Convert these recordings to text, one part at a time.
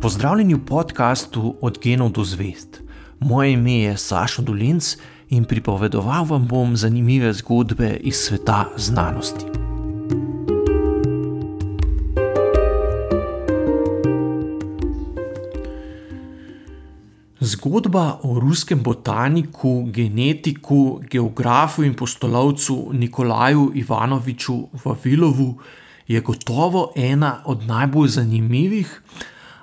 Pozdravljeni v podkastu Od genov do zvest. Moje ime je Sašo Dolinc in pripovedoval vam bom zanimive zgodbe iz sveta znanosti. Zgodba o ruskem botaniku, genetiku, geografu in postolovcu Nikolaju Ivanoviču Vavilovu je gotovo ena od najbolj zanimivih,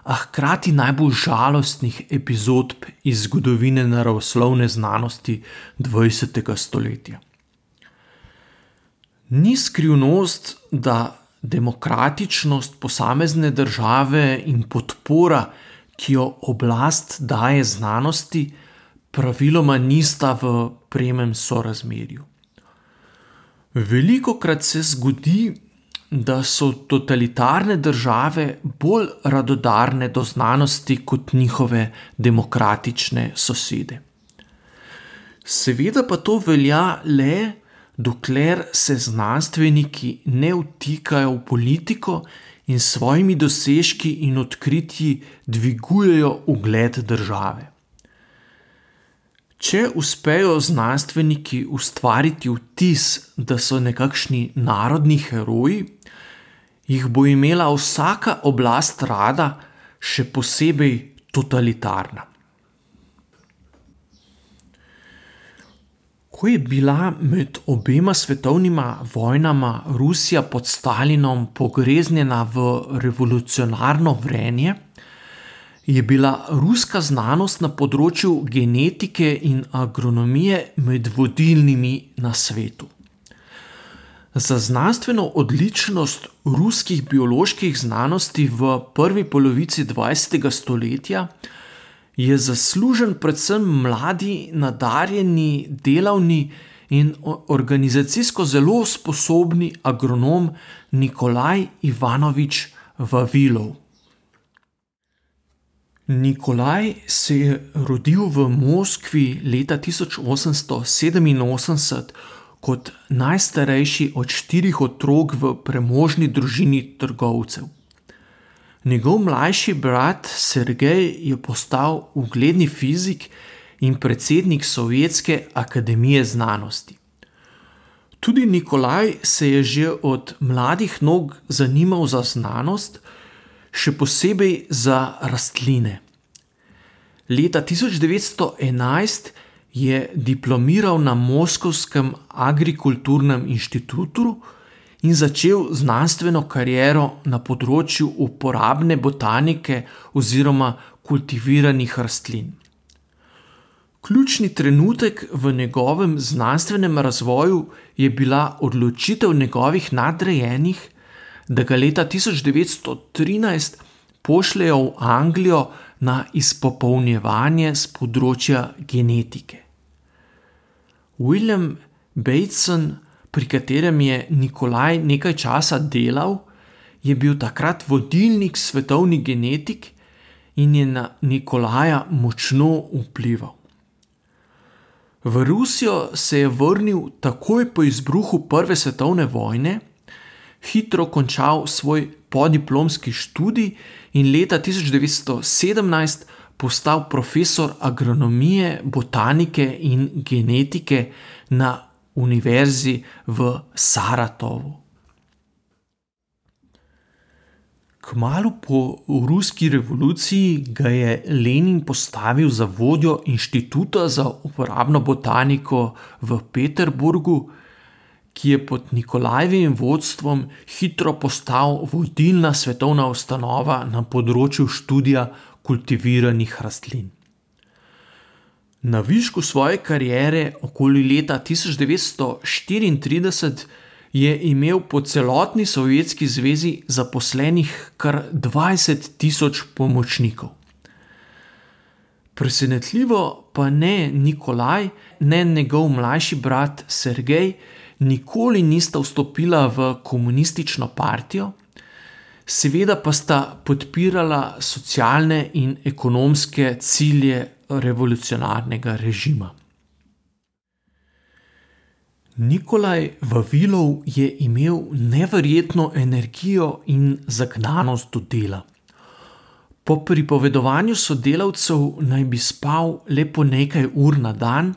a hkrati najbolj žalostnih epizod iz zgodovine naravoslovne znanosti 20. stoletja. Ni skrivnost, da demokratičnost posamezne države in podpora, ki jo oblast daje znanosti, praviloma nista v premem sorazmerju. Veliko krat se zgodi, da so totalitarne države bolj radodarne do znanosti kot njihove demokratične sosede. Seveda pa to velja le, dokler se znanstveniki ne vtikajo v politiko in s svojimi dosežki in odkritji dvigujejo ugled države. Če uspejo znanstveniki ustvariti vtis, da so nekakšni narodni heroji, jih bo imela vsaka oblast rada, še posebej totalitarna. Ko je bila med obema svetovnima vojnama Rusija pod Stalinom pogreznjena v revolucionarno vrenje, je bila ruska znanost na področju genetike in agronomije med vodilnimi na svetu. Za znanstveno odličnost ruskih bioloških znanosti v prvi polovici 20. stoletja je zaslužen predvsem mladi, nadarjeni, delavni in organizacijsko zelo sposobni agronom Nikolaj Ivanovič Vavilov. Nikolaj se je rodil v Moskvi leta 1887 kot najstarejši od štirih otrok v premožni družini trgovcev. Njegov mlajši brat Sergej je postal ugledni fizik in predsednik Sovjetske akademije znanosti. Tudi Nikolaj se je že od mladih nog zanimal za znanost, še posebej za rastline. Leta 1911 je diplomiral na Moskovskem agrikulturnem inštitutu in začel znanstveno kariero na področju uporabne botanike oziroma kultiviranih rastlin. Ključni trenutek v njegovem znanstvenem razvoju je bila odločitev njegovih nadrejenih, da ga leta 1913 pošljejo v Anglijo na izpopolnjevanje z področja genetike. William Bateson, pri katerem je Nikolaj nekaj časa delal, je bil takrat vodilnik svetovni genetik in je na Nikolaja močno vplival. V Rusijo se je vrnil takoj po izbruhu Prve svetovne vojne, hitro končal svoj podiplomski študij in leta 1917 postal profesor agronomije, botanike in genetike na univerzi v Saratovu. Kmalo po ruski revoluciji ga je Lenin postavil za vodjo inštituta za uporabno botaniko v Peterburgu, ki je pod Nikolajevim vodstvom hitro postal vodilna svetovna ustanova na področju študija kultiviranih rastlin. Na višku svoje kariere, okoli leta 1934, je imel po celotni Sovjetski zvezi zaposlenih kar 20 tisoč pomočnikov. Presenetljivo pa ne Nikolaj, ne njegov mlajši brat Sergej, nikoli nista vstopila v komunistično partijo, seveda pa sta podpirala socialne in ekonomske cilje revolucionarnega režima. Nikolaj Vavilov je imel neverjetno energijo in zagnanost do dela. Po pripovedovanju sodelavcev naj bi spal le po nekaj ur na dan,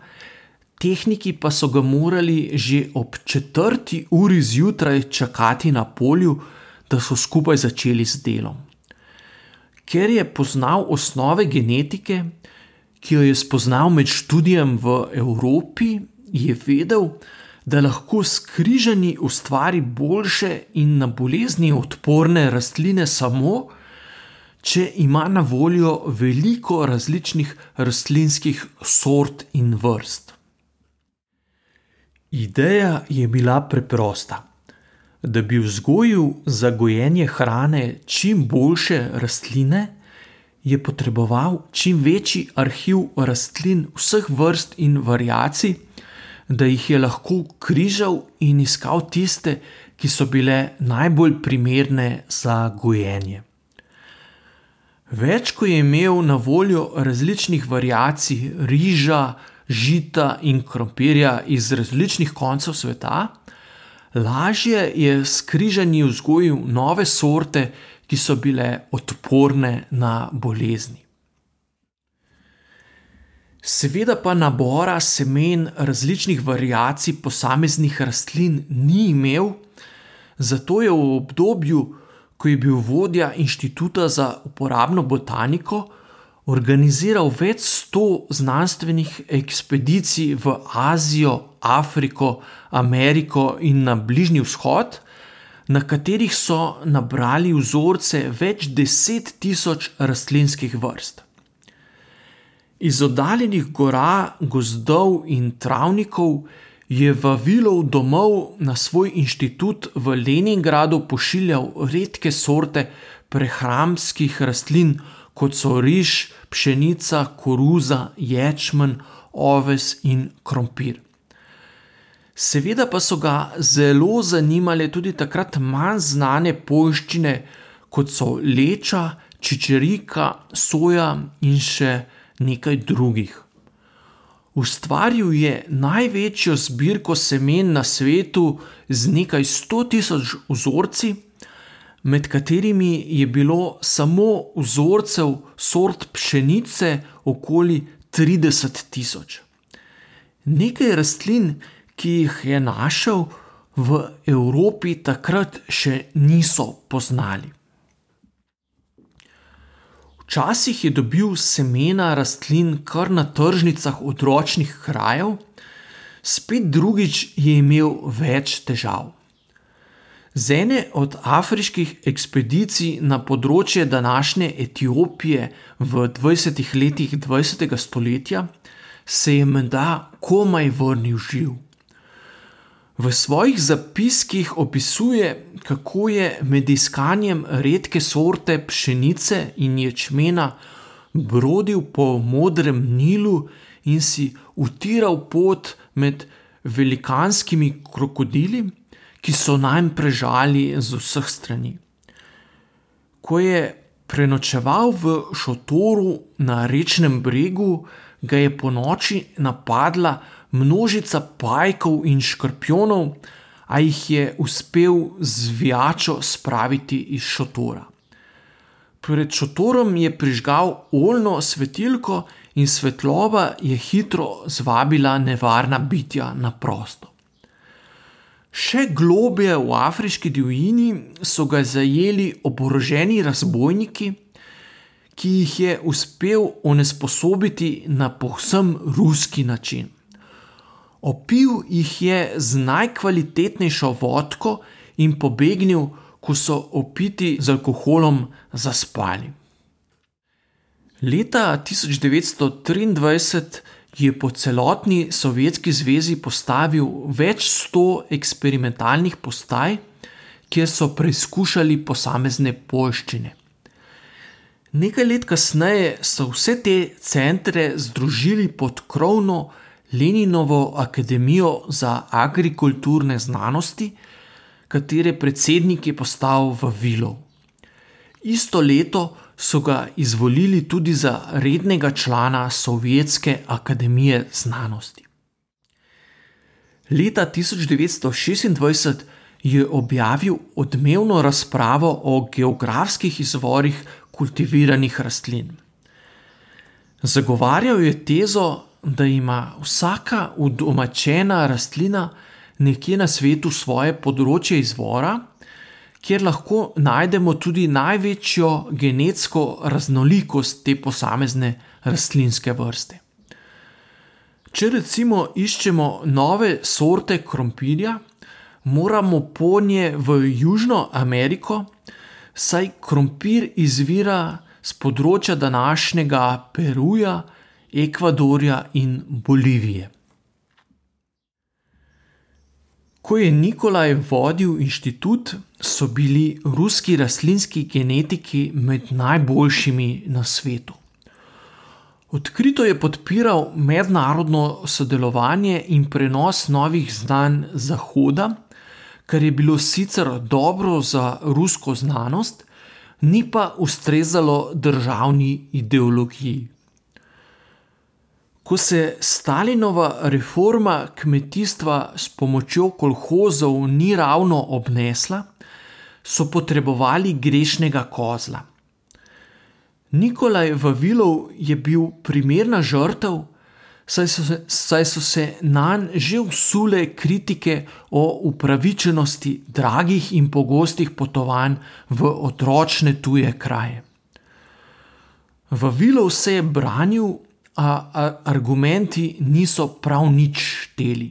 tehniki pa so ga morali že ob četrti uri zjutraj čakati na polju, da so skupaj začeli z delom. Ker je poznal osnove genetike, ki jo je spoznal med študijem v Evropi, je vedel, da lahko skrižani ustvari boljše in na bolezni odporne rastline samo, če ima na voljo veliko različnih rastlinskih sort in vrst. Ideja je bila preprosta. Da bi vzgojil za gojenje hrane čim boljše rastline, je potreboval čim večji arhiv rastlin vseh vrst in variacij, da jih je lahko križal in iskal tiste, ki so bile najbolj primerne za gojenje. Več, ko je imel na voljo različnih variacij riža, žita in krompirja iz različnih koncev sveta, lažje je skrižani vzgojil nove sorte, ki so bile odporne na bolezni. Seveda pa nabora semen različnih variacij posameznih rastlin ni imel, zato je v obdobju, ko je bil vodja Inštituta za uporabno botaniko, organiziral več sto znanstvenih ekspedicij v Azijo, Afriko, Ameriko in na Bližnji vzhod, na katerih so nabrali vzorce več deset tisoč rastlinskih vrst. Iz oddaljenih gora, gozdov in travnikov je Vavilov domov na svoj inštitut v Leningradu pošiljal redke sorte prehranskih rastlin, kot so riž, pšenica, koruza, ječmen, oves in krompir. Seveda pa so ga zelo zanimale tudi takrat manj znane poščine, kot so leča, čičerika, soja in še nekaj drugih. Ustvaril je največjo zbirko semen na svetu z nekaj sto tisoč vzorci, med katerimi je bilo samo vzorcev sort pšenice okoli 30 tisoč. Nekaj rastlin, ki jih je našel, v Evropi takrat še niso poznali. Včasih je dobil semena rastlin kar na tržnicah odročnih krajev, spet drugič je imel več težav. Z ene od afriških ekspedicij na področje današnje Etiopije v 20. letih 20. stoletja se je menda komaj vrnil živ. V svojih zapiskih opisuje, kako je med iskanjem redke sorte pšenice in ječmena brodil po modrem Nilu in si utiral pot med velikanskimi krokodili, ki so naj prežali z vseh strani. Ko je prenočeval v šotoru na rečnem bregu, ga je po noči napadla množica pajkov in škorpionov, a jih je uspel zvijačo spraviti iz šotora. Pred šotorom je prižgal oljno svetilko in svetloba je hitro zvabila nevarna bitja na prosto. Še globje v afriški divjini so ga zajeli oboroženi razbojniki, ki jih je uspel onesposobiti na povsem ruski način. Opil jih je z najkvalitetnejšo vodko in pobegnil, ko so opiti z alkoholom zaspali. Leta 1923 je po celotni Sovjetski zvezi postavil več sto eksperimentalnih postaj, kjer so preizkušali posamezne poščine. Nekaj let kasneje so vse te centre združili pod krovno Leninovo akademijo za agrikulturne znanosti, katere predsednik je postal v Vilo. Isto leto so ga izvolili tudi za rednega člana Sovjetske akademije znanosti. Leta 1926 je objavil odmevno razpravo o geografskih izvorih kultiviranih rastlin. Zagovarjal je tezo, da ima vsaka udomačena rastlina nekje na svetu svoje področje izvora, kjer lahko najdemo tudi največjo genetsko raznolikost te posamezne rastlinske vrste. Če recimo iščemo nove sorte krompirja, moramo ponje v Južno Ameriko, saj krompir izvira z področja današnjega Peruja, Ekvadorja in Bolivije. Ko je Nikolaj vodil inštitut, so bili ruski rastlinski genetiki med najboljšimi na svetu. Odkrito je podpiral mednarodno sodelovanje in prenos novih znanj Zahoda, kar je bilo sicer dobro za rusko znanost, ni pa ustrezalo državni ideologiji. Ko se Stalinova reforma kmetijstva s pomočjo kolhozov ni ravno obnesla, so potrebovali grešnega kozla. Nikolaj Vavilov je bil primerna žrtev, saj so se, saj so se na nj že usule kritike o upravičenosti dragih in pogostih potovanj v otročne tuje kraje. Vavilov se je branil a, a argumenti niso prav nič šteli.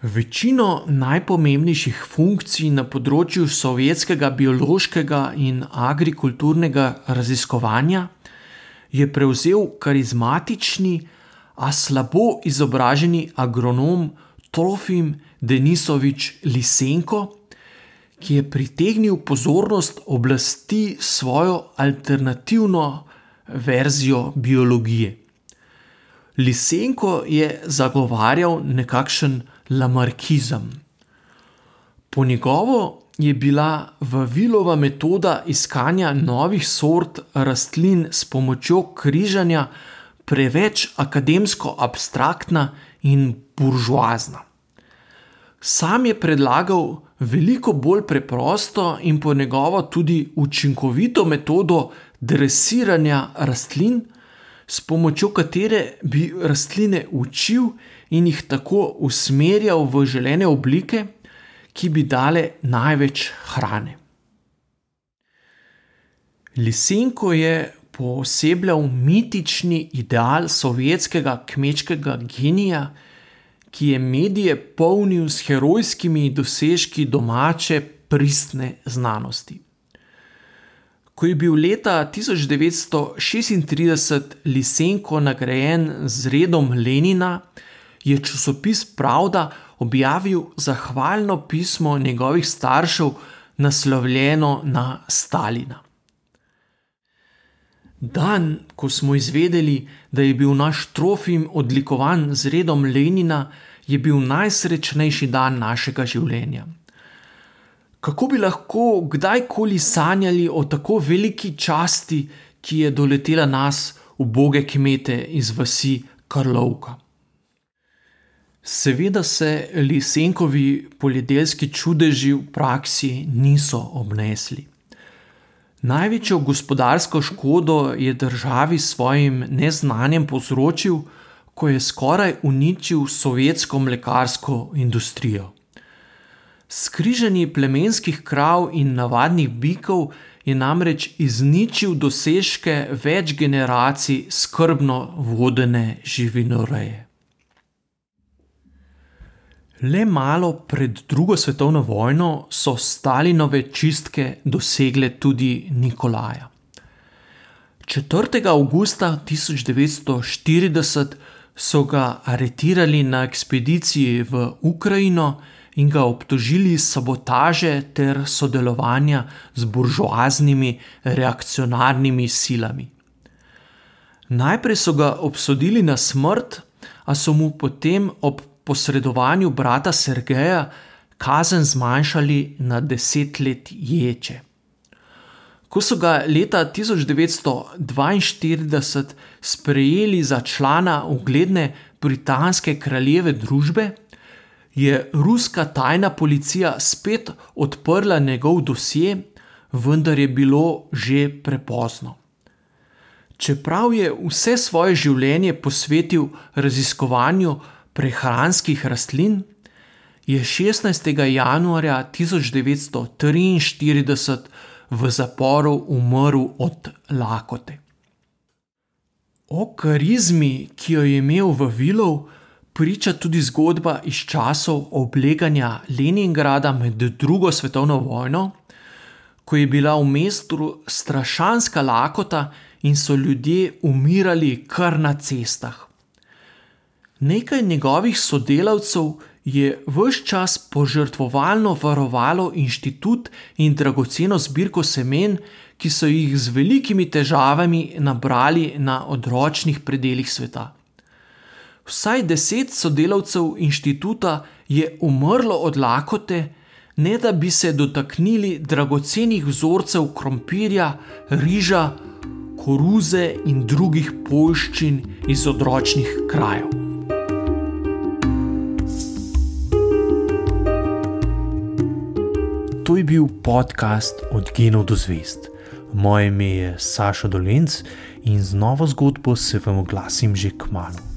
Večino najpomembnejših funkcij na področju sovjetskega biološkega in agrikulturnega raziskovanja je prevzel karizmatični, a slabo izobraženi agronom Trofim Denisovič Lisenko, ki je pritegnil pozornost oblasti s svojo alternativno verzijo biologije. Lisenko je zagovarjal nekakšen lamarkizem. Po njegovo je bila Vavilova metoda iskanja novih sort rastlin s pomočjo križanja preveč akademsko abstraktna in buržoazna. Sam je predlagal veliko bolj preprosto in po njegovo tudi učinkovito metodo dresiranja rastlin, s pomočjo katere bi rastline učil in jih tako usmerjal v želene oblike, ki bi dale največ hrane. Lisenko je posebljal mitični ideal sovjetskega kmečkega genija, ki je medije polnil s herojskimi dosežki domače pristne znanosti. Ko je bil leta 1936 Lisenko nagrajen z redom Lenina, je časopis Pravda objavil zahvalno pismo njegovih staršev, naslovljeno na Stalina. Dan, ko smo izvedeli, da je bil naš trofim odlikovan z redom Lenina, je bil najsrečnejši dan našega življenja. Kako bi lahko kdajkoli sanjali o tako veliki časti, ki je doletela nas, uboge kmete iz vasi Karlovka? Seveda se Lisenkovi poljedelski čudeži v praksi niso obnesli. Največjo gospodarsko škodo je državi s svojim neznanjem povzročil, ko je skoraj uničil sovjetsko mlekarsko industrijo. Skrižanje plemenskih krav in navadnih bikov je namreč izničil dosežke več generacij skrbno vodene živinoreje. Le malo pred drugo svetovno vojno so Stalinove čistke dosegle tudi Nikolaja. 4. avgusta 1940 so ga aretirali na ekspediciji v Ukrajino in ga obtožili sabotaže ter sodelovanja z buržoaznimi reakcionarnimi silami. Najprej so ga obsodili na smrt, a so mu potem ob posredovanju brata Sergeja kazen zmanjšali na deset let ječe. Ko so ga leta 1942 sprejeli za člana ugledne britanske kraljeve družbe, je ruska tajna policija spet odprla njegov dosje, vendar je bilo že prepozno. Čeprav je vse svoje življenje posvetil raziskovanju prehranskih rastlin, je 16. januarja 1943 v zaporu umrl od lakote. O karizmi, ki jo je imel v Vilov, priča tudi zgodba iz časov obleganja Leningrada med drugo svetovno vojno, ko je bila v mestu strašanska lakota in so ljudje umirali kar na cestah. Nekaj njegovih sodelavcev je vse čas požrtvovalno varovalo inštitut in dragoceno zbirko semen, ki so jih z velikimi težavami nabrali na odročnih predeljih sveta. Vsaj deset sodelavcev inštituta je umrlo od lakote, ne da bi se dotaknili dragocenih vzorcev krompirja, riža, koruze in drugih poščin iz odročnih krajev. To je bil podcast Od genov do zvest. Moje ime je Saša Dolence in z novo zgodbo se vam oglasim že k malu.